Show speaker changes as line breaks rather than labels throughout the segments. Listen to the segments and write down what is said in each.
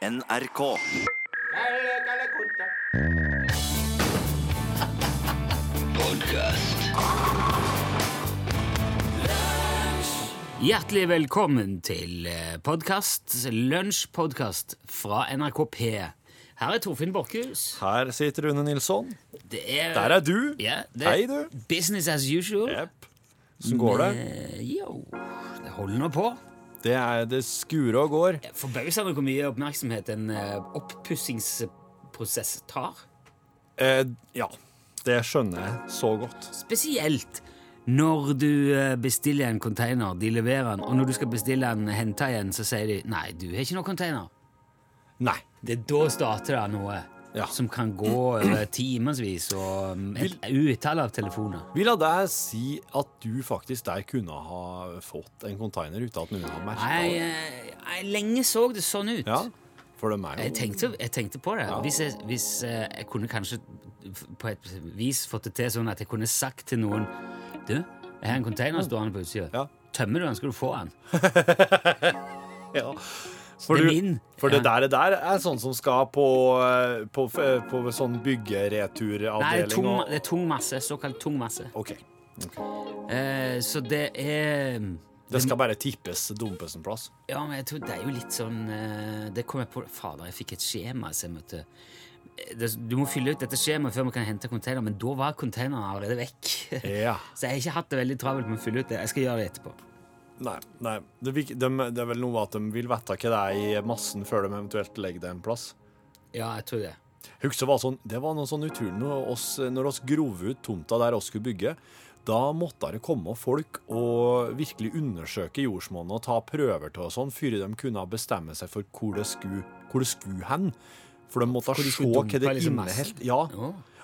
NRK.
Hjertelig velkommen til podkast, lunsjpodkast fra NRK P. Her er Torfinn Borchhus.
Her sitter Rune Nilsson.
Det er,
Der er du.
Ja, det
Hei, du.
Business as usual.
Yep. Hvordan går det?
Eh, Jo, det holder nå på.
Det, er, det skurer og går.
Forbausende hvor mye oppmerksomhet en eh, oppussingsprosess tar.
Eh, ja, det skjønner jeg så godt.
Spesielt når du eh, bestiller en container, de leverer den, og når du skal bestille den henta igjen, så sier de nei, du har ikke noen container.
Nei.
Det er da starter det noe
Ja.
som kan gå over timevis og um, et utall av telefoner.
Vil jeg deg si at du faktisk der kunne ha fått en container uten at noen har
merka
det?
eh, jeg lenge så det sånn ut.
Ja, for de er
Jeg tenkte, jeg tenkte på det. Hvis, jeg, hvis eh, jeg kunne kanskje på et vis fått det til sånn at jeg kunne sagt til noen Du, jeg har en container stående på utsida.
Ja.
Tømmer du den, skal du få den.
ja. For,
Det
du, for det der, det der er sånn som skal på, på, på, på sånn
Nei, det er,
byggereturavdeling
tung, det er tung masse. Såkalt tung masse.
OK.
Eh, så det er
Det skal bare tippes, dumpes en plass.
Ja, men jeg tror det er jo litt sånn eh, Det kom jeg på Fader, jeg fikk et skjema så jeg måtte eh, det, Du må fylle ut dette skjemaet før vi kan hente container, men da var containeren allerede vekk.
Ja.
så jeg har ikke hatt det veldig travelt med å fylle ut det. Jeg skal gjøre det etterpå.
Nei, nei. Det, de, det er vel noe at de vil vite hva det er i massen før de eventuelt legger det en plass.
Ja, jeg tror det.
Husker var, sånn, det var noe sånn utrolig. når oss, når oss grov ut tomta der oss skulle bygge. Da måtte det komme folk og virkelig undersøke jordsmonnet og ta prøver til og sånn, før de kunne bestemme seg for hvor det skulle, hvor det skulle hen. For de måtte se hva det
liksom
inneholdt. Ja.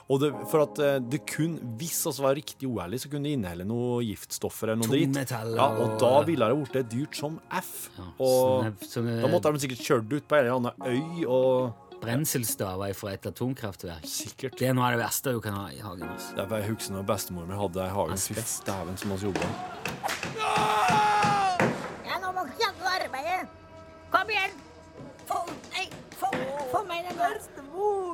Og det, for at eh, det kun, hvis vi var riktig uærlige, så kunne det inneholde noe giftstoffer eller noe dritt. Ja, og da ville det blitt dyrt som F.
Ja,
og da måtte de sikkert kjørt ut på en eller annen øy og
Brenselstaver fra et atomkraftverk.
Sikkert.
Det er noe av det verste du kan ha i hagen. Også.
Det er jeg husker når bestemor mi hadde i hagen. Fy dæven som vi jobba.
Ja, nå må ikke du arbeide. Kom igjen. Få, nei, få, få meg den der.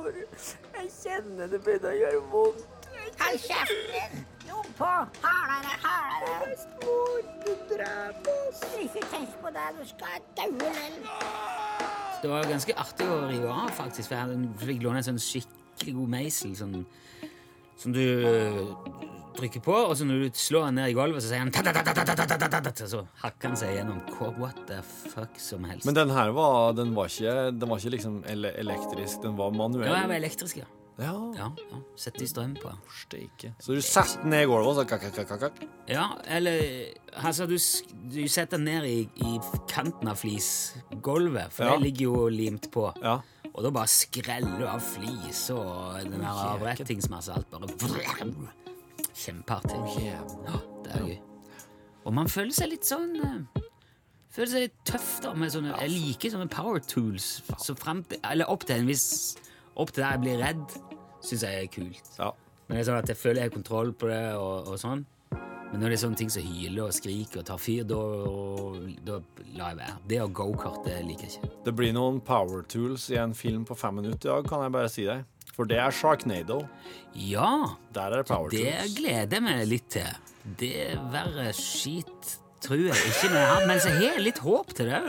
Bestemor, jeg kjenner det begynner å gjøre vondt.
Hold kjeften din. Jo på. Hardere, hardere.
Bestemor, du dreper oss.
Ikke tenk på det. Du skal daue lell.
Det var ganske artig å rive av, faktisk. For jeg fikk låne en sånn skikkelig god meisel sånn, som du trykker på, og så når du slår han ned i gulvet, så sier han Så hakker han seg gjennom what the fuck som helst.
Men den her var, den var, ikke, den var ikke liksom ele elektrisk, den var manuell?
Ja, den var elektrisk, ja.
Ja.
ja, ja. Sette i strøm på.
Steike. Så du satte den ned i gulvet og så kakk-kakk-kakk?
Ja, eller altså, du, du setter den ned i, i kanten av flisgulvet, for
ja.
det ligger jo limt på.
Ja.
Og da bare skreller du av flis og den
her
Og Alt bare. Kjempeartig. Ja, det er gøy. Og man føler seg litt sånn eh, Føler seg litt tøff da med sånne Jeg liker sånne power tools. Så frem til, eller opp til en viss Opp til der jeg blir redd, syns jeg er kult.
Ja.
Men det er sånn at jeg føler jeg har kontroll på det, og, og sånn. Men når det er sånne ting som hyler og skriker og tar fyr, da, da lar jeg være. Det og gokart liker jeg ikke.
Det blir noen power tools i en film på fem minutter i dag, kan jeg bare si deg. For det er Sharknado.
Ja,
Der er det power
det gleder jeg meg litt til. Det er verre skit tror jeg ikke vi har, men så har jeg litt håp til det.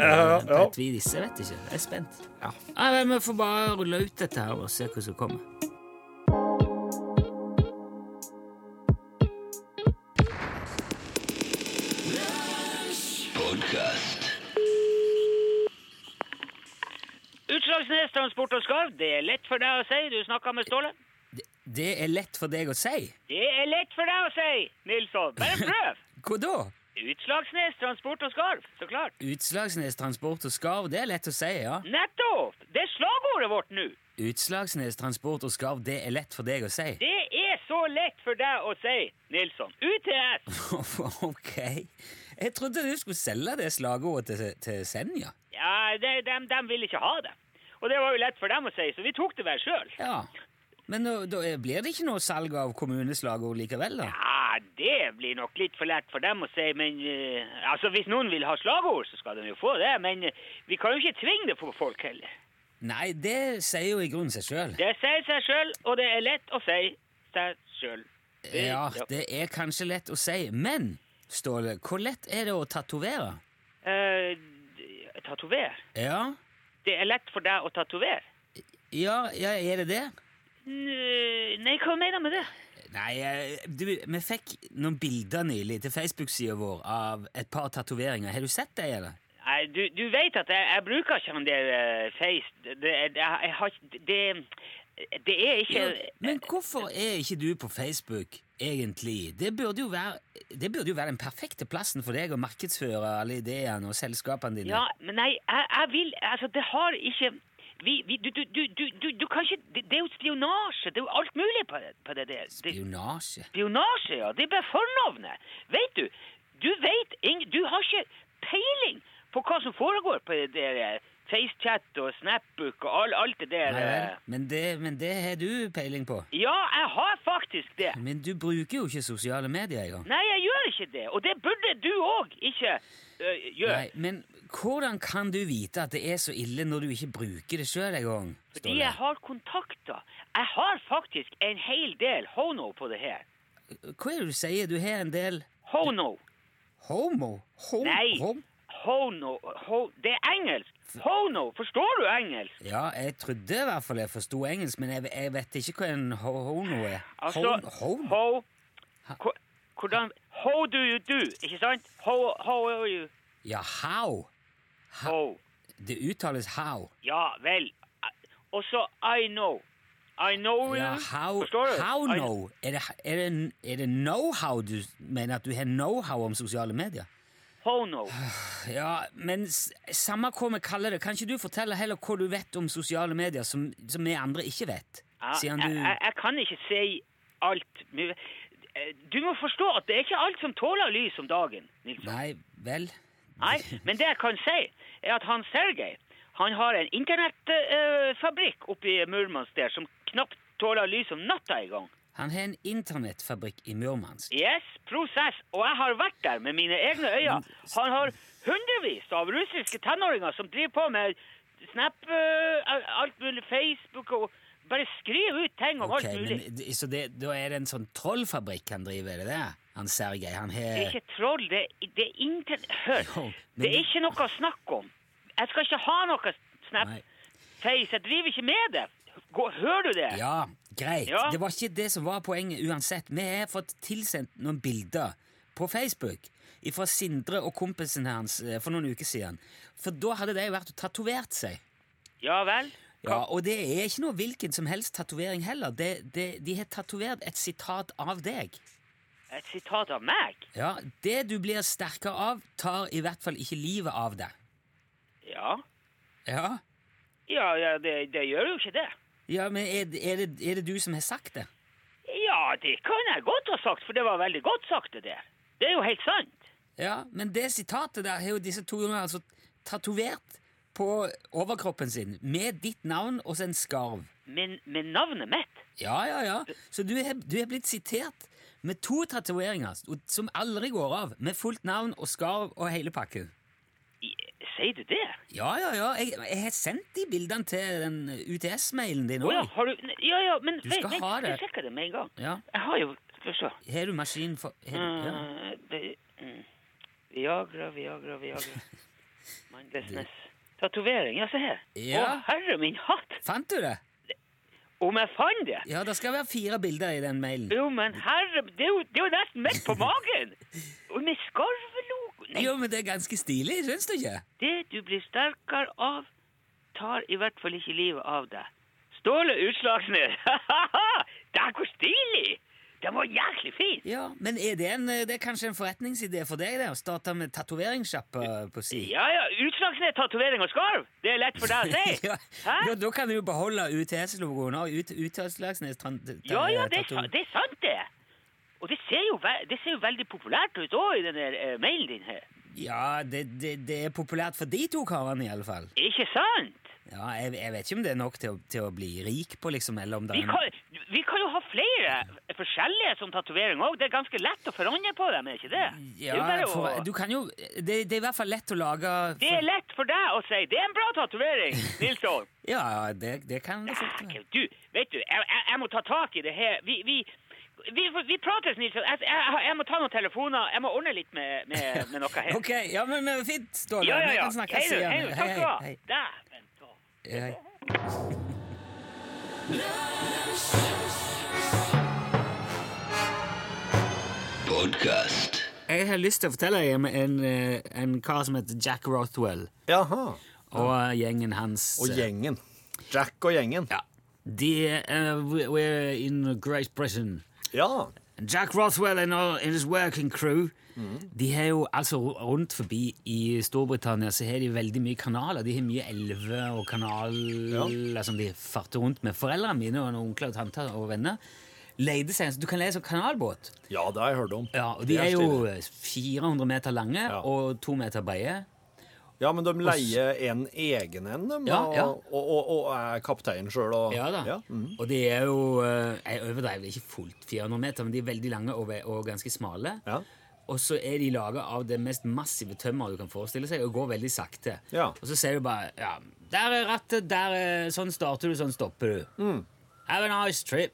På et vis, jeg vet ikke. Jeg er spent.
Ja.
Ja, men Vi får bare rulle ut dette her og se hva som kommer.
Skarv, det er lett for deg å si. Du snakka med Ståle.
Det, det er lett for deg å si.
Det er lett for deg å si, Nilsson. Bare prøv.
Hva da?
Utslagsnes Transport og Skarv, så klart.
Utslagsnes Transport og Skarv, det er lett å si, ja.
Nettopp! Det er slagordet vårt nå.
Utslagsnes Transport og Skarv, det er lett for deg å si.
Det er så lett for deg å si, Nilsson. UTS.
ok. Jeg trodde du skulle selge det slagordet til, til Senja.
Ja, de, de, de vil ikke ha det. Og det var jo lett for dem å si, så vi tok det vel sjøl.
Ja. Men da, blir det ikke noe salg av kommuneslagord likevel, da?
Ja, det blir nok litt for lett for dem å si, men uh, altså, hvis noen vil ha slagord, så skal de jo få det. Men uh, vi kan jo ikke tvinge det på folk heller.
Nei, det sier jo i grunnen seg sjøl.
Det sier seg sjøl, og det er lett å si seg sjøl.
Ja, det er kanskje lett å si, men Ståle, hvor lett er det å tatovere?
Eh, tatovere?
Ja,
Det er lett for deg å tatovere?
ja, ja, er det det?
Nei, hva mener du med det?
Nei, eh, du, vi fikk noen bilder nylig til Facebook-sida vår av et par tatoveringer. Har du sett det, eller?
Nei, du, du vet at jeg, jeg bruker ikke han der uh, face. Det, det, jeg, jeg har Det, det er ikke
Ja, men hvorfor er ikke du på Facebook, egentlig? Det burde jo være, det burde jo være den perfekte plassen for deg å markedsføre alle ideene og selskapene dine.
Ja, men nei, jeg, jeg vil Altså, det har ikke vi, vi, du, du, du, du, du, du kan ikke det, det er jo spionasje. Det er jo alt mulig på det, på det der. Det,
Spionasje.
spionasje, ja. Det er bare fornavnet. Vet du, du vet ingen, Du har ikke peiling på hva som foregår på det der FaceChat og Snapbook og all, alt det der.
Nei
eh.
men det, men det har du peiling på.
Ja, jeg har faktisk det.
Men du bruker jo ikke sosiale medier engang.
Nei, jeg gjør ikke det. Og det burde du òg ikke øh, gjøre.
Nei, men hvordan kan du vite at det er så ille når du ikke bruker det sjøl engang?
Fordi jeg har kontakter. Jeg har faktisk en hel del hono på det her.
Hva er det du sier? Du har en del
Hono.
homo? Hom
Nei.
Hom?
Hono. Ho det er engelsk. Hono. Forstår du engelsk?
Ja, jeg trodde i hvert fall jeg forsto engelsk, men jeg, jeg vet ikke hva en ho hono er.
Altså
Hon-
Ho Hvordan How do you do? Ikke sant? How, how are you?
Ja, how?
How.
Det uttales how.
Ja vel. Og så I know. I know.
Ja, how,
Forstår du?
how know? Er det, er det, er det know-how du mener at du har know-how om sosiale medier?
Hono.
Ja, men samme hva vi kaller det, kan ikke du fortelle heller hva du vet om sosiale medier som, som vi andre ikke vet?
Ja,
Siden
jeg,
du
jeg, jeg kan ikke si alt. eh, Du må forstå at det er ikke alt som tåler lys om dagen. Nilsson.
Nei, vel
Nei, men det jeg kan si, er at han Sergej han har en internettfabrikk oppe i Murmansk der som knapt tåler lys om natta engang.
Han har en internettfabrikk i Murmansk.
Yes, prosess. Og jeg har vært der med mine egne øyne. Han har hundrevis av russiske tenåringer som driver på med Snap, eh, alt mulig, Facebook og bare skriver ut ting om
okay,
alt mulig.
men Så det, da er det en sånn trollfabrikk han driver, er det det? Han Sergej, han
Det er ikke troll, det, det er intet Hør,
Jo, men-
det er ikke noe å snakke om. Jeg skal ikke ha noe Snap
Nei.
Face. Jeg driver ikke med det. Hører du det?
Ja, greit.
Ja.
Det var ikke det som var poenget uansett. Vi har fått tilsendt noen bilder på Facebook fra Sindre og kompisen hans eh, for noen uker siden. For da hadde de vært og tatovert seg.
Ja vel?
Ja, Og det er ikke noe hvilken som helst tatovering heller. De, de, de har tatovert et sitat av deg.
Et sitat av meg?
Ja, Det du blir sterkere av, tar i hvert fall ikke livet av deg.
Ja.
Ja,
Ja, ja det, det gjør jo ikke det.
Ja men er, er, det, er det du som har sagt det?
Ja, det kan jeg godt ha sagt, for det var veldig godt sagt, det der. Det er jo helt sant.
Ja, men det sitatet der har jo disse to jentene altså tatovert på overkroppen sin med ditt navn og en skarv.
Men med navnet mitt?
Ja, ja, ja. Så du er, du er blitt sitert med to tatoveringer som aldri går av, med fullt navn og skarv og hele pakken.
Sier du det?
Ja, ja, ja. Jeg, jeg har sendt de bildene til den UTS-mailen din
Å ja, har du Ja, ja, men
Du skal
vent,
ha det.
jeg sjekker det med en gang.
Ja.
Jeg har jo Skal vi se.
Har du maskin for har, ja.
Eh, det, mm. Viagra, Viagra, Viagra. Mindlessness. Tatovering, ja, se her.
Ja.
Å, herre min hatt!
Fant du det?
Om jeg fant det?
Ja, det skal være fire bilder i den mailen.
Jo, men herre, det er jo, det er jo nesten midt på magen! Og med skarvelogo
Jo, men det er ganske stilig, syns du ikke?
det du blir sterkere av, tar i hvert fall ikke livet av deg. Ståle Utslagsnes! det er hvor stilig! Den var jæklig fin!
Ja, Men er det, en, det er kanskje en forretningsidé for deg det, å starte med tatoveringssjappe på si?
Ja, ja, Utslagsnes tatovering og skarv! Det er lett for deg å si!
ja,
ja,
da, kan du jo beholde UTS-logoen og ut, Utslagsnes tatovering.
Ja, ja, det det er sant, det. Og det ser jo, det ser jo veldig populært ut òg i den der, eh, mailen din her.
Ja, det, det, det er populært for de to karene, fall.
Ikke sant?
Ja, jeg, jeg vet ikke om det er nok til å, til å bli rik på, liksom, eller om det
Vi kan, vi kan jo ha flere forskjellige som tatovering òg. Det er ganske lett å forandre på dem, er ikke det? det,
Ja,
bare
for,
å...
du kan jo det, det er i hvert fall lett å lage
det er lett for deg å si. Det er en bra tatovering, Nilsson.
Ja, ja, det, det kan du fort være.
Du, vet du, jeg, jeg, jeg må ta tak i det her. Vi, vi, vi, vi prates, Nils. Jeg, jeg, jeg må ta noen telefoner. Jeg må ordne litt med, med, med noe her.
Ok, ja, men, men fint, Ståle.
Ja, ja,
Vi kan snakkes
Hei,
igjen.
Hei. Takk skal du ha. Dæven ta.
Hei, hei. Jeg har lyst til å fortelle deg om en, eh, en kar som heter Jack Rothwell,
Jaha.
og gjengen hans.
Og
eh,
gjengen. Jack og gjengen.
Ja. De uh, We're in Great Britain.
Ja.
Jack Rothwell and, his working crew De har jo altså rundt forbi i Storbritannia så har de veldig mye kanaler. De har mye elver og kanaler som de farter rundt med. Foreldrene mine og onkler og tanter og venner leide seg en- Du kan leie sånn kanalbåt.
ja, det har jeg hørt om.
Ja, og De
er,
er jo 400 meter lange
Ja.
og to meter brede.
Ja, men de leier en egen en, de,
Ja, ja.
Og, og, og er kaptein sjøl, og
Ja da.
Mhm.
Og de er jo eh, Jeg overdriver ikke fullt 400 meter, men de er veldig lange og, ve- og ganske smale.
Ja.
Og så er de laga av det mest massive tømmer du kan forestille seg, og går veldig sakte.
Ja.
Og så ser du bare ja, 'Der er rattet, der er Sånn starter du, sånn stopper du'. Have a nice trip.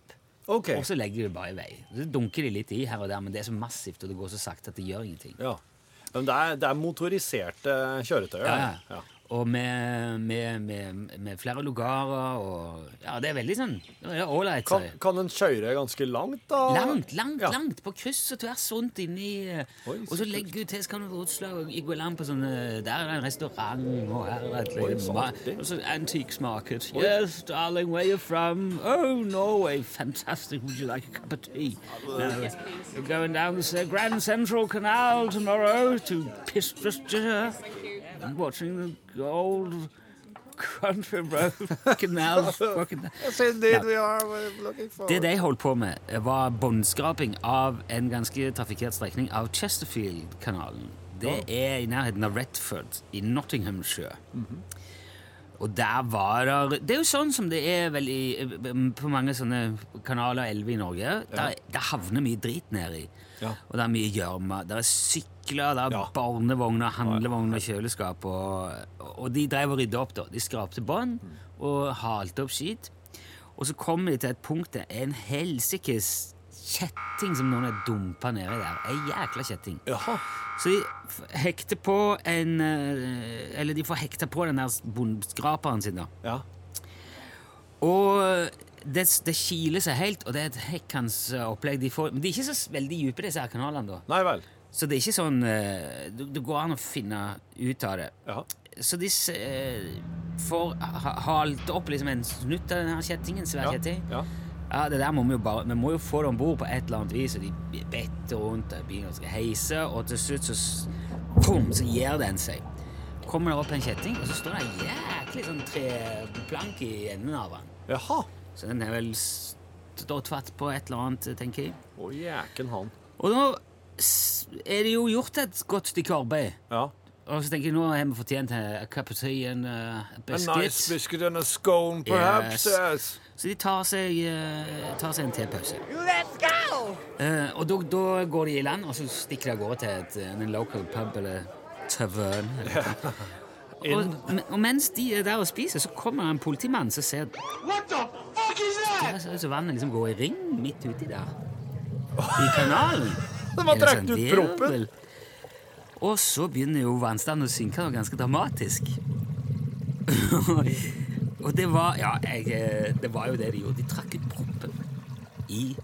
OK.
Og så legger du det bare i vei. Så dunker de litt i her og der, men det er så massivt, og det går så sakte at det gjør ingenting.
Ja. Men det er, det er motoriserte kjøretøyer.
Ja, ja. Og med, med, med, med flere lugarer og Ja, det er veldig sånn ålreit.
Kan, kan en kjøre ganske langt, da?
Langt, langt,
Ja.
langt. På kryss og tvers rundt inni
Oi,
Og så legger du til, så kan du utslag og gå land på sånne Der er det en restaurant, og her er et ma- Og så antiques market. Yes, darling, where you from? Oh, Norway. Fantastic. Would you like a cup of tea? No. We're going down the Grand Central Canal tomorrow to Pistrester and watching the old country road canals. fucking- Det de holdt på med, var båndskraping av en ganske trafikkert strekning av Chesterfield-kanalen. Det er i nærheten av Retford i Nottinghamshire. Og der var det Det er jo sånn som det er vel i, på mange sånne kanaler og elver i Norge. Der, der havner mye drit nedi.
Ja.
Og det er mye gjørme. Det er sykler, det er
Ja.
barnevogner, handlevogner, kjøleskap. Og, og de drev og rydda opp, da. De skrapte bånd og halte opp skit. Og så kommer de til et punkt der en helsikes kjetting som noen har dumpa nedi der. Ei jækla kjetting.
Jaha.
Så de hekter på en eh, Eller de får hekta på den der bondskraperen sin, da.
Ja.
Og det, det kiler seg helt, og det er et hekkans opplegg. De får, men de er ikke så veldig dype, disse her kanalene. da.
Nei vel.
Så det er ikke sånn eh, Det går an å finne ut av det.
Ja.
Så de eh, får ha, halt opp liksom en snutt av denne kjettingen. Svær
Ja.
kjetting.
ja.
Ja, det der må Vi jo bare Vi må jo få det om bord på et eller annet vis. Og de better rundt og begynner å heise, og til slutt så Pum, så gir den seg. Kommer det opp en kjetting, og så står det en jæklig sånn treplank i enden av den.
Jaha.
Så den er vel stått fatt på et eller annet, tenker jeg.
Å, jæken han.
Og nå er det jo gjort et godt stykke arbeid.
Ja.
Og så tenker jeg, nå har vi fortjent a cup of tea and uh, a
A nice biscuit and a scone, perhaps.
Yes.
Yes.
Så de tar seg, eh, tar seg en tepause.
Let's go!
Eh, og da, da går de i land, og så stikker de av gårde til et, eh, en local pub eller tavern. og, og mens de er der og spiser, så kommer en politimann som ser
What the fuck is that?
Der, ser ut som vannet liksom går i ring midt uti der. I kanalen.
De har trukket
sånn
ut proppen.
Og så begynner jo vannstanden å synke ganske dramatisk. og det var Ja, jeg, eh, det var jo det de gjorde. De trakk ut proppen i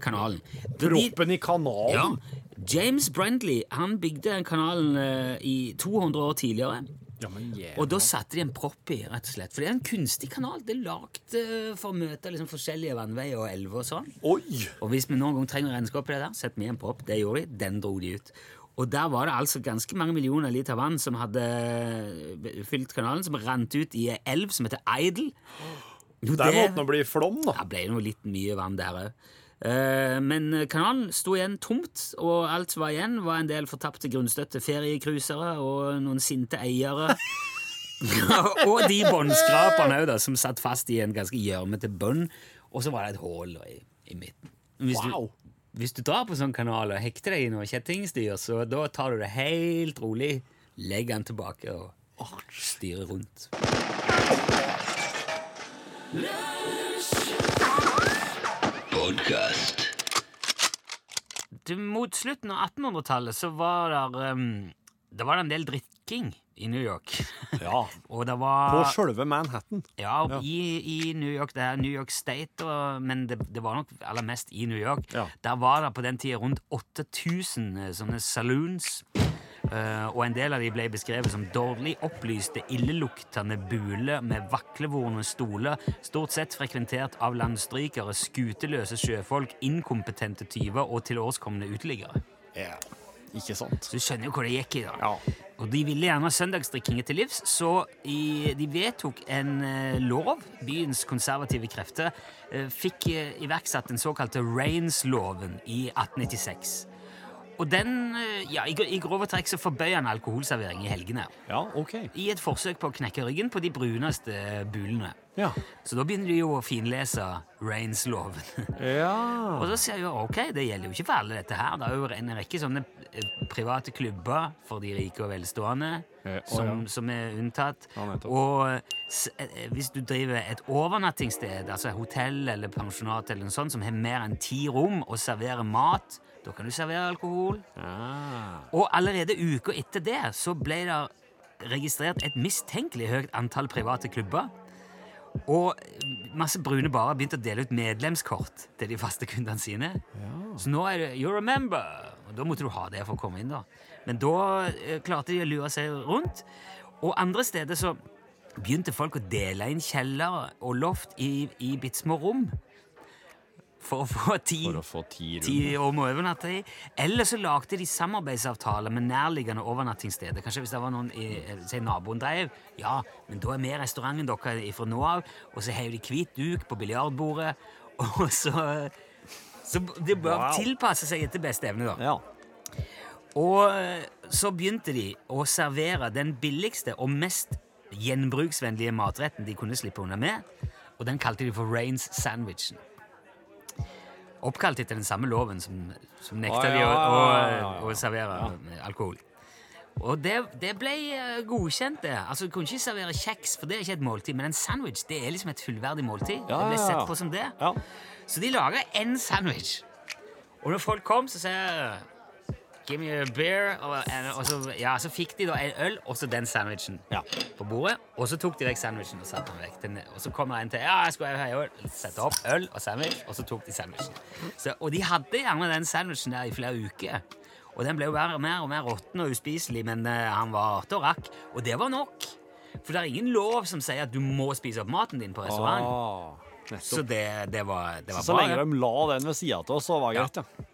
kanalen.
Proppen i kanalen.
ja. James Brendley han bygde den kanalen eh, i 200 år tidligere.
Ja, men yeah.
Og da satte de en propp i, rett og slett. For det er en kunstig kanal. Det er lagd eh, for å møte liksom, forskjellige vannveier og elver og sånn.
Oi!
Og hvis vi noen gang trenger å renske opp i det der, sett vi en propp. Det gjorde de. Den dro de ut. Og der var det altså ganske mange millioner liter vann som hadde fylt kanalen, som rant ut i ei elv som heter Idle. Jo,
Der måtte det bli flom, da.
Det ble jo litt mye vann der òg. Men kanalen sto igjen tomt, og alt som var igjen, var en del fortapte grunnstøtte feriecruisere og noen sinte eiere. og de båndskraperne òg, som satt fast i en ganske gjørmete bunn. Og så var det et hull i, i midten. Hvis,
Wow.
du, hvis du drar på sånn kanal og hekter deg i noe kjettingstyr, så da tar du det helt rolig, legger den tilbake og styrer rundt. Podcast. mot slutten av 1800-tallet så var det um, Det var en del drikking i New York.
Ja.
det
På
var
sjølve Manhattan.
Ja, I, i New York, det er New York State, og, men det, det var nok aller mest i New York.
Ja.
Der var det på den tida rundt 8000 sånne saloons. Uh, og en del av de ble beskrevet som dårlig opplyste, illeluktende buler med vaklevorne stoler, stort sett frekventert av landstrykere, skuteløse sjøfolk, inkompetente tyver og tilårskomne uteliggere.
Ja. Ikke sant?
Så du skjønner jo hvor det gikk i. da.
Ja.
Og de ville gjerne ha søndagsdrikkinger til livs, så i, de vedtok en eh, lov. Byens konservative krefter eh, fikk eh, iverksatt den såkalte Rains-loven i 1896. Og den, eh, ja, i, i grove trekk så forbøyer han alkoholservering i helgene.
Ja, ok.
I et forsøk på å knekke ryggen på de bruneste bulene.
Ja.
Så da begynner de jo å finlese Rains-loven.
Ja.
Og så sier jo ok, det gjelder jo ikke for alle dette her. Det er jo en rekke sånne eh, private klubber for de rike og velstående
Eh,
som,
ja.
som er unntatt.
Ja,
og eh, hvis du driver et overnattingssted, altså hotell eller pensjonat eller noe sånt, som har mer enn ti rom og serverer mat, da kan du servere alkohol.
Ah.
Og allerede uka etter det så ble det registrert et mistenkelig høyt antall private klubber. Og masse brune barer begynte å dele ut medlemskort til de faste kundene sine. Så nå er det You remember! Og da måtte du ha det for å komme inn, da. Men da eh, klarte de å lure seg rundt. Og andre steder så begynte folk å dele inn kjeller og loft i, i bitte små rom. For å få tid
For å få ti
ti rom å overnatte i. Eller så lagde de samarbeidsavtaler med nærliggende overnattingssteder. Kanskje hvis det var noen i, si naboen drev. Ja, men da er vi restauranten deres fra nå av. Og så heiv de hvit duk på biljardbordet. Og så Så det bør
Wow.
tilpasse seg etter beste evne, da.
Ja.
Og eh, så begynte de å servere den billigste og mest gjenbruksvennlige matretten de kunne slippe unna med, og den kalte de for Rains Sandwichen. Oppkalt etter den samme loven som, som nekta
ja,
de å, å,
ja.
å servere eh, alkohol. Og det, det ble eh, godkjent, det. Altså, Du kunne ikke servere kjeks, for det er ikke et måltid, men en sandwich det er liksom et fullverdig måltid.
Ja,
det ble sett på som det.
Ja.
Så de laga én sandwich. Og når folk kom, så sa jeg Give me a beer. Og, og så, ja, så fikk de da en øl og så den sandwichen
Ja.
på bordet. Og så tok de vekk sandwichen og satte den vekk. Den, og så kom det en til. Ja, jeg skulle ha øl. Sette opp øl og sandwich, og så tok de sandwichen. Så, og de hadde gjerne den sandwichen der i flere uker. Og den ble jo bare mer og mer råtten og uspiselig, men eh, han var artig og rakk. Og det var nok. For det er ingen lov som sier at du må spise opp maten din på restaurant.
Ah.
Så det, det var, det var
Så
bra.
lenge de la den ved sida av oss, så var det greit, ja.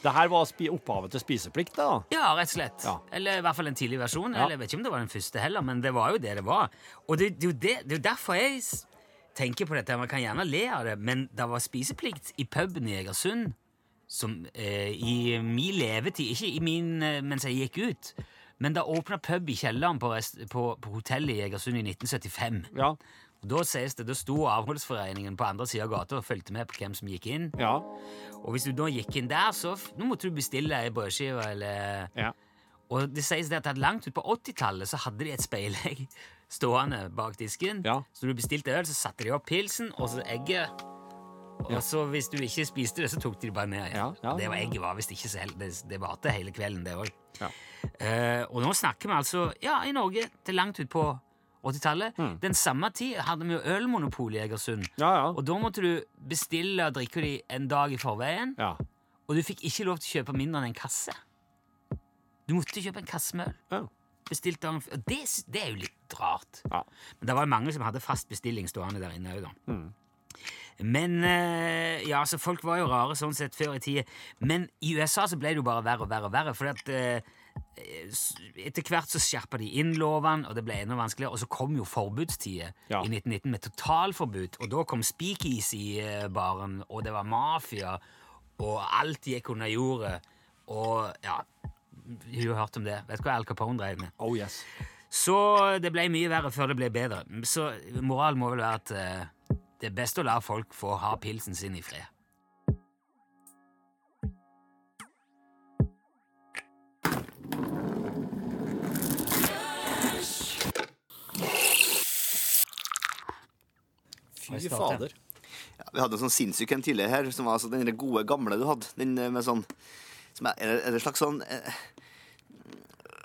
Det her var opphavet til spiseplikt, da.
Ja, rett og slett.
Ja.
Eller i hvert fall en tidlig versjon.
Ja.
Eller Jeg vet ikke om det var den første heller, men det var jo det det var. Og det, det, det, det er jo derfor jeg tenker på dette. Man kan gjerne le av det, men det var spiseplikt i puben i Egersund som eh, i min levetid Ikke i min eh, mens jeg gikk ut, men da åpna pub i kjelleren på, rest, på, på hotellet i Egersund i 1975.
Ja.
Og Da sies det, da sto avholdsforeningen på andre sida av gata og fulgte med på hvem som gikk inn.
Ja.
Og hvis du da gikk inn der, så nå måtte du bestille ei brødskive eller
ja.
og det sies det at langt ut på 80-tallet så hadde de et speilegg stående bak disken.
Ja.
Så du bestilte øl, så satte de opp pilsen og så egget. Og så hvis du ikke spiste det, så tok de det bare med Ja.
Ja, ja,
det var egget var visst ikke så hel- Det, det varte hele kvelden, det òg.
Ja.
og nå snakker vi altså ja, i Norge til langt ut på 80-tallet.
Mm.
Den samme tid hadde vi jo ølmonopol i Egersund.
Ja, ja.
Og da måtte du bestille og drikke de en dag i forveien.
ja.
Og du fikk ikke lov til å kjøpe mindre enn en kasse. Du måtte kjøpe en kasse med øl. Bestilt dagen f- og det, det er jo litt rart.
Ja.
Men det var jo mange som hadde fast bestilling stående der inne òg, da. Men eh, Ja, så folk var jo rare sånn sett før i tida. Men i USA så ble det jo bare verre og verre og verre. fordi at eh, etter hvert så skjerpa de inn lovene, og det ble enda vanskeligere. Og så kom jo forbudstida
Ja.
i 1919 med totalforbud. Og da kom speakeasy-baren, og det var mafia, og alt gikk under jordet. Og ja Hun har hørt om det. Vet du hva Al Capone drev med?
Oh yes.
Så det ble mye verre før det ble bedre. Så moralen må vel være at eh, det er best å la folk få ha pilsen sin i fred.
Fy fader.
Ja, vi hadde en sånn sinnssyk en tidligere her, som var altså den gode, gamle du hadde. Den eh, med sånn som er, er det slags sånn eh,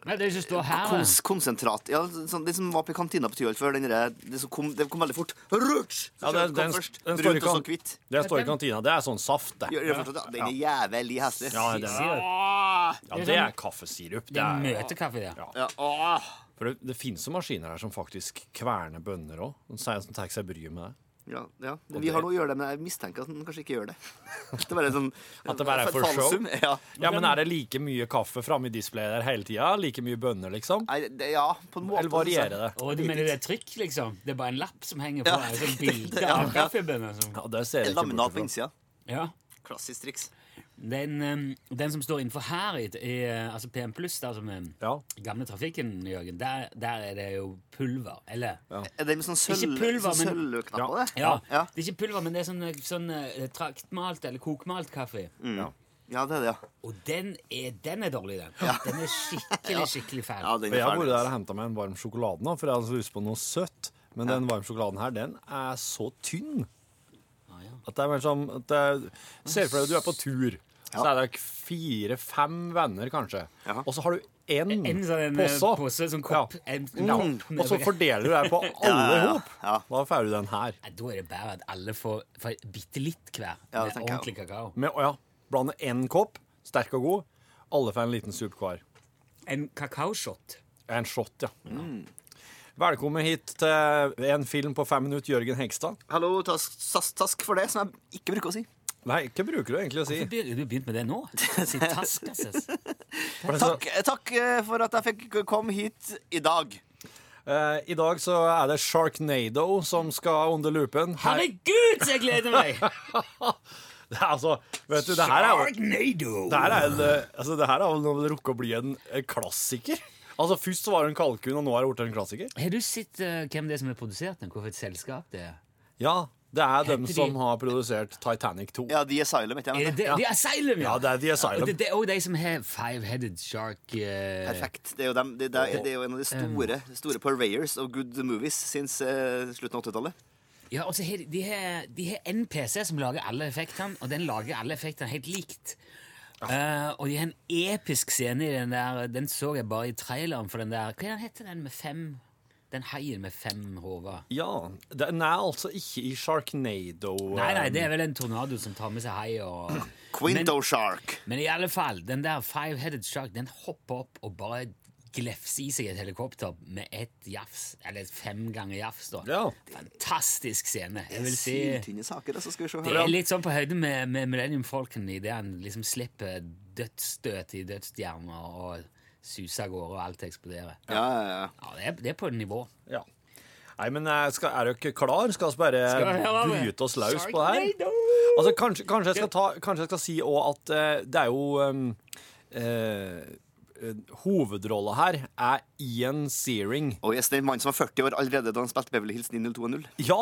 Nei, det som står her
kons konsentrat Ja, sånn, det som var på kantina på Tyholt før. Den der, det, som kom, det kom veldig fort. Rutsch! Så
Ja, den, den,
først.
den står i
Brunt og så
kan-
hvitt.
Det står i kantina. Det er sånn saft, det.
Ja, ja. Den er jævlig heslig.
Ja, det er, ja, det er kaffesirup.
Det er møtekaffe, det.
Ja.
Ja.
For det, det finnes jo maskiner her som faktisk kverner bønner òg. Som som tar seg bryet med det.
Ja, ja. Vi har noe å gjøre det, men jeg mistenker at han kanskje ikke gjør det. Det er bare sånn
At det bare er for
falsum.
show?
Ja.
Ja, men er det like mye kaffe framme i displayet der hele tida? Like mye bønner, liksom?
Nei, det, ja, på en måte.
Eller varierer det?
Å, du mener det er trykk, liksom? Det er bare en lapp som henger på
Ja.
et Sånn bilde av kaffebønner? Som...
Ja, det ser jeg ikke
Laminat på innsida.
Ja.
Klassisk triks.
Den, eh, den som står innenfor her, i, i, eh, altså PM der som er
Ja.
gamle trafikken, Jørgen, der, der er det jo pulver. Eller
Er det med sånn sånn sølvknapp på det?
ja,
ja.
Det er ikke pulver, men det er sånn, sånn eh, traktmalt eller kokmalt kaffe.
Ja.
Ja, det er det, ja.
Og den er, den er dårlig, den. Den er skikkelig, skikkelig fæl.
ja
jeg har vært der og
altså.
henta meg en varm sjokolade nå, for jeg hadde så lyst på noe søtt. Men den varme sjokoladen her, den er så tynn.
Ah.
At det er mer som at det, Se for deg at du er på tur. Så er det fire-fem venner, kanskje.
Ja.
Og så har du én
En sånn eh,
pose.
pose, sånn kopp.
Ja.
En,
Ja. Og så fordeler du det på alle
Ja, ja,
hop. Da får du den her.
Da er det bare at alle får, får bitte litt hver
Ja,
med ordentlig kakao.
Med, å ja, blande én kopp, sterk og god. Alle får en liten sup hver.
En kakaoshot.
En shot, ja. Velkommen hit til en film på fem minutter, Jørgen Hegstad.
Hallo, task, task, task for det, som jeg ikke bruker å si.
Nei, hva bruker du egentlig å si?
Hvorfor blir- du begynt med det nå? Si task, altså.
Takk, takk eh, for at jeg fikk komme hit i dag.
Uh, I dag så er det Sharknado som skal under lupen. Her,
Herregud, så jeg gleder meg!
det er altså, vet du, det her er
Sharknado!
Det her er, en, eh, altså, det her er når det rukker å bli en, en klassiker. Altså, Først så var det en kalkun, og nå er det blitt en klassiker.
Har du sett uh, hvem det er som har produsert den? Hvorfor et selskap det er?
Ja, det er dem
som de-
har produsert Titanic 2.
Ja, The Asylum, Ikke
Er det, det,
Ja.
det er Asylum, ja!
Ja, det er The Asylum.
Og det, det er også de som har Five-Headed Shark Uh...
Perfekt. Det er, jo dem, det, det, er, det er jo en av de store, store purveyors of good movies since uh, slutten av 80-tallet.
Ja, og så har de, har, de har en PC som lager alle effektene, og den lager alle effektene helt likt. Eh, og de har en episk scene i den der Den så jeg bare i traileren for den der Hva er heter den med fem Den haien med fem hoder?
Ja, Den er altså ikke i Sharknado.
Nei, nei, det
eh,
er vel en tornado som tar med seg hai og
Quinto Shark.
Men i alle fall, den der five-headed shark, den hopper opp og bare glefser i seg et helikopter med ett jafs. Eller fem ganger jafs, da.
Ja.
Fantastisk scene. Jeg vil si
saker, altså. Skal vi se
Det er litt sånn på høyde med, med Millennium Falcon idet han liksom slipper dødsstøt i dødsstjerner og suser av gårde, og alt eksploderer.
Ja, ja, ja.
Ja, det er, det er på et nivå.
Ja. Nei, men eh, skal, er dere klar? Skal vi bare
Skal
bryte oss løs på det her? Altså, kanskje, kanskje, jeg skal ta, kanskje jeg skal si òg at uh, det er jo um, eh, eh, Hovedrolla her er Ian Searing.
Og yes, den mannen som var 40 år allerede da han spilte Beverly Hills 90210.
Ja,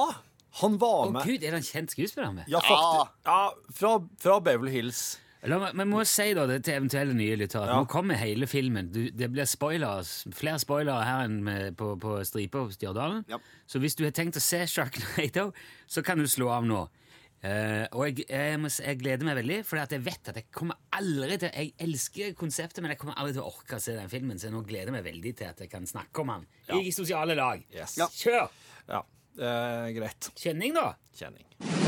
han var
Å
oh,
gud, er det en kjent skuespiller med?
Ja, faktisk. Ja, fra, fra Beverly Hills.
Men må si da det til eventuelle nye lyttere
Ja.
nå kommer hele filmen. Du, det blir spoilers, flere spoilere her enn med, på, på stripa hos Stjørdalen.
Ja.
Så hvis du har tenkt å se Sharknado, så kan du slå av nå. Uh, og jeg, jeg, jeg, jeg gleder meg veldig, for jeg vet at jeg kommer aldri til Jeg elsker konseptet, men jeg kommer aldri til å orke å se den filmen, så nå gleder jeg meg veldig til at jeg kan snakke om den i sosiale lag.
Yes.
Ja.
Kjør!
Ja, uh, greit.
Kjenning, da.
Kjenning.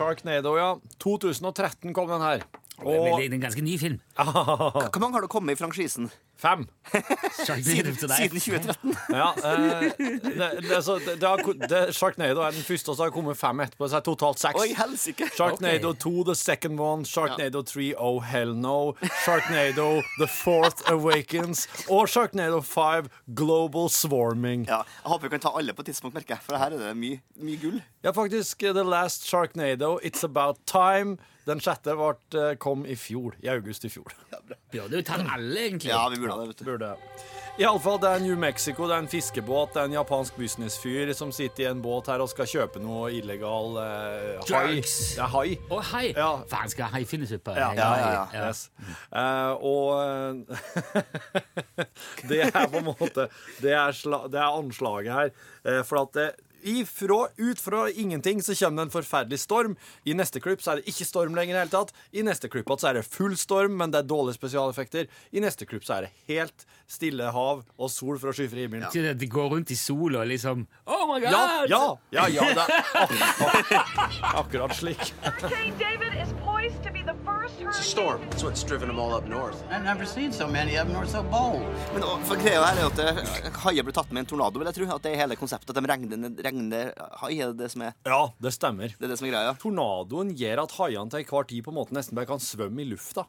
Sharknado, ja. 2013 kom den her.
Det
Og
det er en ganske ny film.
Hvor mange har det kommet i franchisen?
fem.
siden.
Siden 2013?
Ja, eh, det, det, så det, det, har, det, Sharknado er den første, og så har det kommet fem etterpå. Så er det totalt seks.
Oi, helsike!
Sharknado 2, The Second One, Sharknado 3, Oh Hell No, Sharknado The Fourth Awakens og Sharknado 5, Global Swarming.
Ja, jeg håper vi kan ta alle på tidspunkt, merker jeg. For her er det mye, mye gull.
Ja, faktisk, eh, The Last Sharknado, It's About Time. Den sjette eh, kom i fjor, i august i fjor.
Burde jo tatt alle, egentlig.
Ja, vi burde det, vet du.
Burde. Iallfall, det er New Mexico, det er en fiskebåt, det er en japansk businessfyr som sitter i en båt her og skal kjøpe noe illegal eh, hai. Ja, hai.
Å, hai!
Ja.
Faen, skal hai finnes oppe?
Ja,
ja, ja,
ja.
Yes. Uh, og eh, Det er på en måte Det er, sla, det er anslaget her. Uh, for at det, ifra, ut fra ingenting så kommer det en forferdelig storm. I neste klipp så er det ikke storm lenger i hele tatt. I neste klipp så er det full storm, men det er dårlige spesialeffekter. I neste klipp så er det helt stille hav og sol fra skyfri himmel.
Ja. det de går rundt i sola og liksom Oh my god!
Ja, ja, ja, ja, det er ak ak akkurat slik.
Hurricane David is poised to be the first
It's a storm. That's what's driven them all up north.
I've never seen so many up north so bold.
Men for greia her er at haier blir tatt med en tornado, vil jeg tro. At det er hele konseptet. At de regner, regner hai, er det det som er,
Ja, det stemmer.
det er, det som er greia.
Tornadoen gjør at haiene til enhver tid på en måte nesten bare kan svømme i lufta.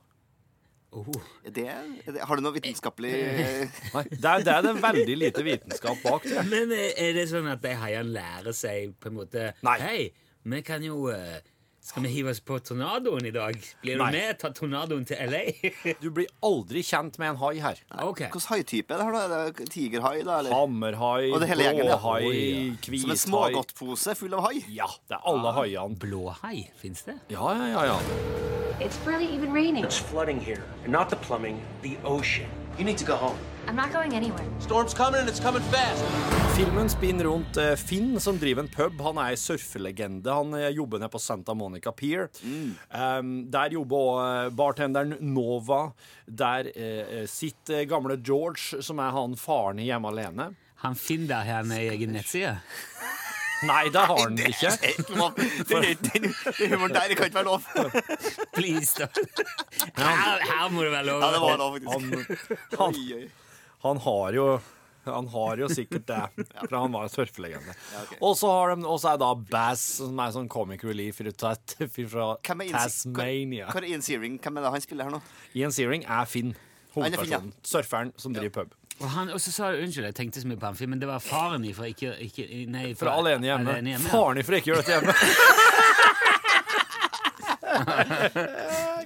Oh.
Er det, er det, har du noe vitenskapelig
Nei, det er, det er det veldig lite vitenskap bak. Det.
Men eh, er det sånn at de haiene lærer seg på en måte
Nei.
Hei, vi kan jo eh, Skal vi hive oss på tornadoen i dag? Blir du
Nei.
med? Ta tornadoen til LA?
Du blir aldri kjent med en hai her.
ok.
Hvilken haitype er det her, da? Er det tigerhai, da? Eller?
Hammerhai,
Og det hele gjengen, ja.
blåhai,
Oi.
Som en
hvithai
smågodtpose full av hai?
Ja, det er alle haiene.
Blåhai, fins det?
Ja, ja, ja, ja.
It's barely even raining.
It's flooding here. And not the plumbing, the ocean.
You need to go home.
I'm not going anywhere.
Storm's coming and it's coming fast.
Filmen spinner rundt eh, Finn, som driver en pub. Han er ei surfelegende. Han eh, jobber nede på Santa Monica Pier. Um, der jobber også bartenderen Nova. Der uh, sitter gamle George, som er han faren i Hjemme alene.
Han finner der i egen nettside.
Nei, det har han ikke.
Den, den humoren der kan ikke være lov.
Please, da. Her, her må det være lov.
Ja, det var lov, faktisk.
Han, han. Han har jo han har jo sikkert det, for han var en surfelegende. Ja, så og så er da Bass, som er sånn comic relief fra, fra Tasmania.
Hva er Ian Searing? Hvem er det han spiller her nå?
Ian Searing er Finn,
Han er
hovedpersonen. Surferen som driver pub.
Og han, og så sa Unnskyld, jeg tenkte så mye på han filmen. Det var faren ifra ikke, ikke Nei,
Fra Alene hjemme.
Alene hjemme ja.
Faren ifra ikke gjør dette hjemme.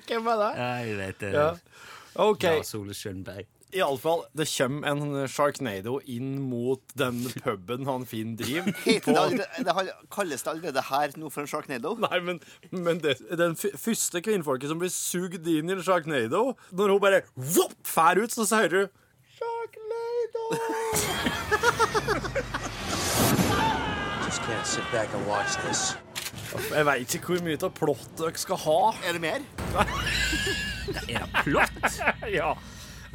Hvem er det?
Ja, jeg vet det.
Ja. OK.
Lars Ole Skjønberg.
Iallfall, det kommer en Sharknado inn mot den puben han Finn driver.
Heter det, allerede, det har- kalles det allerede her noe for en sharknado?
Nei, men, men det, den f første kvinnfolket som blir sugd inn i en Sharknado Når hun bare vopp, fær ut, så sier du Sharknado!
Just can't sit back and watch this.
Jeg veit ikke hvor mye av plott dere skal ha.
Er det mer?
Er det plott?
Ja.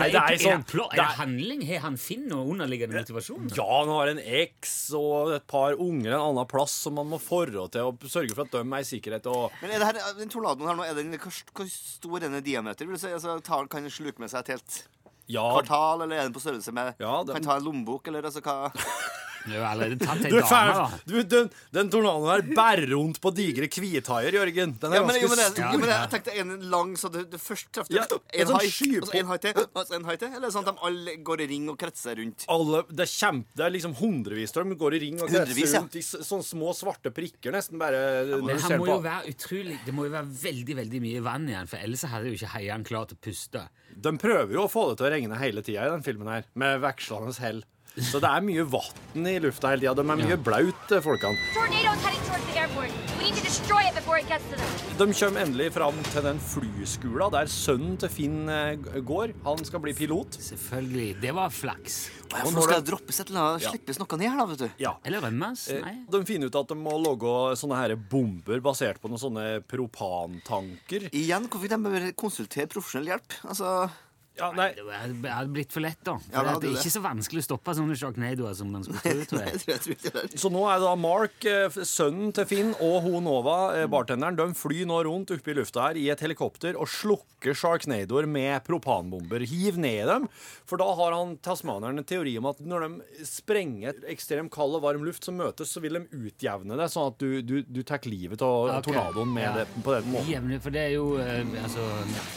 Det er sånn
plott?
det
Er det
er-
handling? Har han Finn noe underliggende motivasjon?
Ja, han har en eks og et par unger en annen plass som man må forrå til og sørge for at de er i sikkerhet. Og
Men er det her, den tornadoen her nå, er den, hvor, hvor stor er den i diameter? Vil du si? Altså, kan den sluke med seg et helt
ja,
kvartal, eller er den på størrelse med
Ja, den-
Kan ta en lommebok, eller altså hva
Du har allerede tatt ei
du er
dame, da.
Du, den, den tornadoen her bærer rundt på digre hvithaier, Jørgen. Den er
Ja, men, jo,
ganske
men, det,
stor.
jo, men jeg tenkte en lang, så du, du først traff du
Ja, en
en hai, og så en hai til, og så en hai til? Eller sånn at de alle går i ring og kretser rundt?
alle, det, er kjempe, det er liksom hundrevis av dem går i ring og
Hundrevis,
kretser
ja.
rundt i sånne små svarte prikker, nesten bare Ja,
Men
det
må jo være utrolig Det må jo være veldig veldig mye vann igjen, for ellers hadde jo ikke haiene klart å puste.
De prøver jo å få det til å regne hele tida i den filmen her, med vekslende hell. Så det er mye vann i lufta hele tida. De er mye
Ja.
blaut, folkene.
Tornado's heading towards the airport. We need to destroy it before it gets to.
De kommer endelig fram til den flyskula der sønnen til Finn eh, går. Han skal bli pilot.
Selvfølgelig. Det var flaks.
Og nå skal det droppes et eller annet, slippes noe ned her, da, vet du.
Ja.
Eller rømmes.
Eh,
Nei.
De finner ut at de må lage sånne her bomber basert på noen sånne propantanker.
Igjen, hvorfor de bør konsultere profesjonell hjelp? Altså,
Ja, nei,
Det hadde blitt for lett, da. For
Ja, det
det,
er
er
det.
ikke så vanskelig å stoppe sånne sharknadoer som man skulle tro. tror
jeg
jeg.
tror, jeg tror.
Så nå er det da Mark, eh, sønnen til Finn, og Honova, Nova, eh, bartenderen, de flyr nå rundt oppe i lufta her i et helikopter og slukker Sharknadoer med propanbomber. Hiv ned dem, for da har han tasmaneren en teori om at når de sprenger ekstremt kald og varm luft som møtes, så vil de utjevne det, sånn at du, du, du tar livet av
okay.
tornadoen med
Ja.
det, på den måten.
Jevne, for det er jo eh, altså,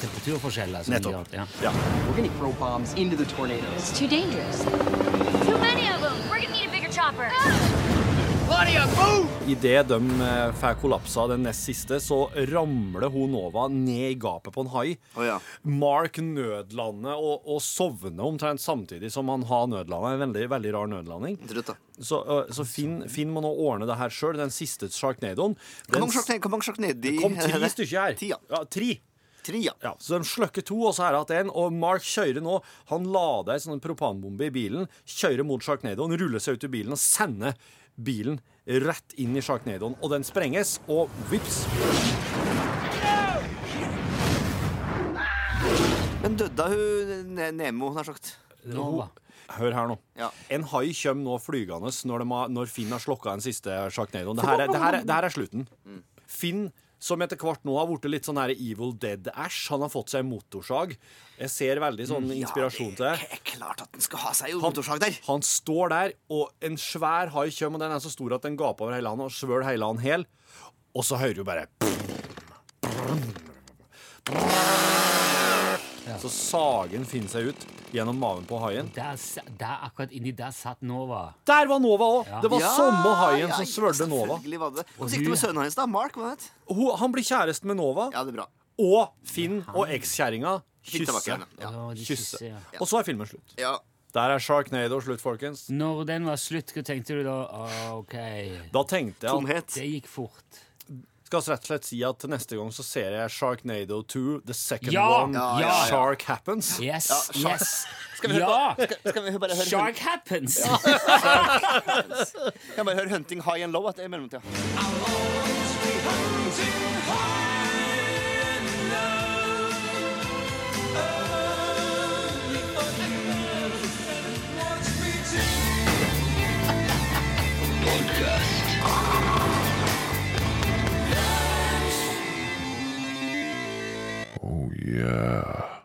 temperaturforskjeller.
Nettopp.
gjør, ja.
Ja.
We're gonna throw bombs into the tornadoes.
It's too dangerous. Too many of them. We're gonna need a bigger chopper.
Claudia, move!
Idet de eh, får kollapsa den nest siste, så ramler hun Nova ned i gapet på en hai.
Oh, ja.
Mark nødlander og, og sovner omtrent samtidig som han har nødlanda. En veldig, veldig rar nødlanding.
Trøtt, da.
Så, øh, så Finn, Finn må nå ordne det her sjøl, den siste sharknadoen
Hvor mange sjakk hvor mange nedi?
Det kom tre stykker her.
Ti, ja.
Ja, tre.
Tre, ja.
Ja, så de slukker to, og så er det igjen. Og Mark kjører nå. Han lader ei sånn propanbombe i bilen, kjører mot sjarknadoen, ruller seg ut i bilen og sender bilen rett inn i sjarknadoen. Og den sprenges, og vips
Men døde hun Ne- Nemo, nær sagt?
Nova.
Hør her nå.
Ja.
En hai kommer nå flygende når, de har, når Finn har slokka den siste sjarknadoen. Det, det, det her er slutten. Finn, som etter hvert nå har blitt litt sånn her Evil Dead-æsj, han har fått seg motorsag. Jeg ser veldig sånn inspirasjon til det.
Det er klart at den skal ha seg jo motorsag der.
Han står der, og en svær hai kommer, og den er så stor at den gaper over hele han og svøl hele han hel. Og så hører du bare Så sagen finner seg ut gjennom maven på haien.
Der, der, akkurat inni der satt Nova.
Der var Nova òg!
Ja.
Det var
Ja,
samme haien
ja,
som svølte Nova.
Selvfølgelig var det.
Og
Hva gikk det med sønnen hans, da? Mark? hva het?
Hun, han blir kjæreste med Nova,
Ja, det er bra.
og Finn og ekskjerringa
Fikk tilbake
kysser.
henne. Ja.
Å, de
Kysse.
ja.
Og så er filmen slutt.
ja.
Der er Sharknado slutt, folkens.
Når den var slutt, hva tenkte du da? Ah, OK.
Da tenkte jeg at
Tomhet.
Det gikk fort.
Skal rett og slett si at neste gang så ser jeg Sharknado 2, The Second
Ja!
One,
Ja, ja, ja.
Shark Happens.
Yes,
Ja, shark-
yes.
Skal vi høre
ja!
på, skal, skal vi bare høre,
Shark happens!
Kan bare høre Hunting High and Low etter i mellomtida.
Yeah.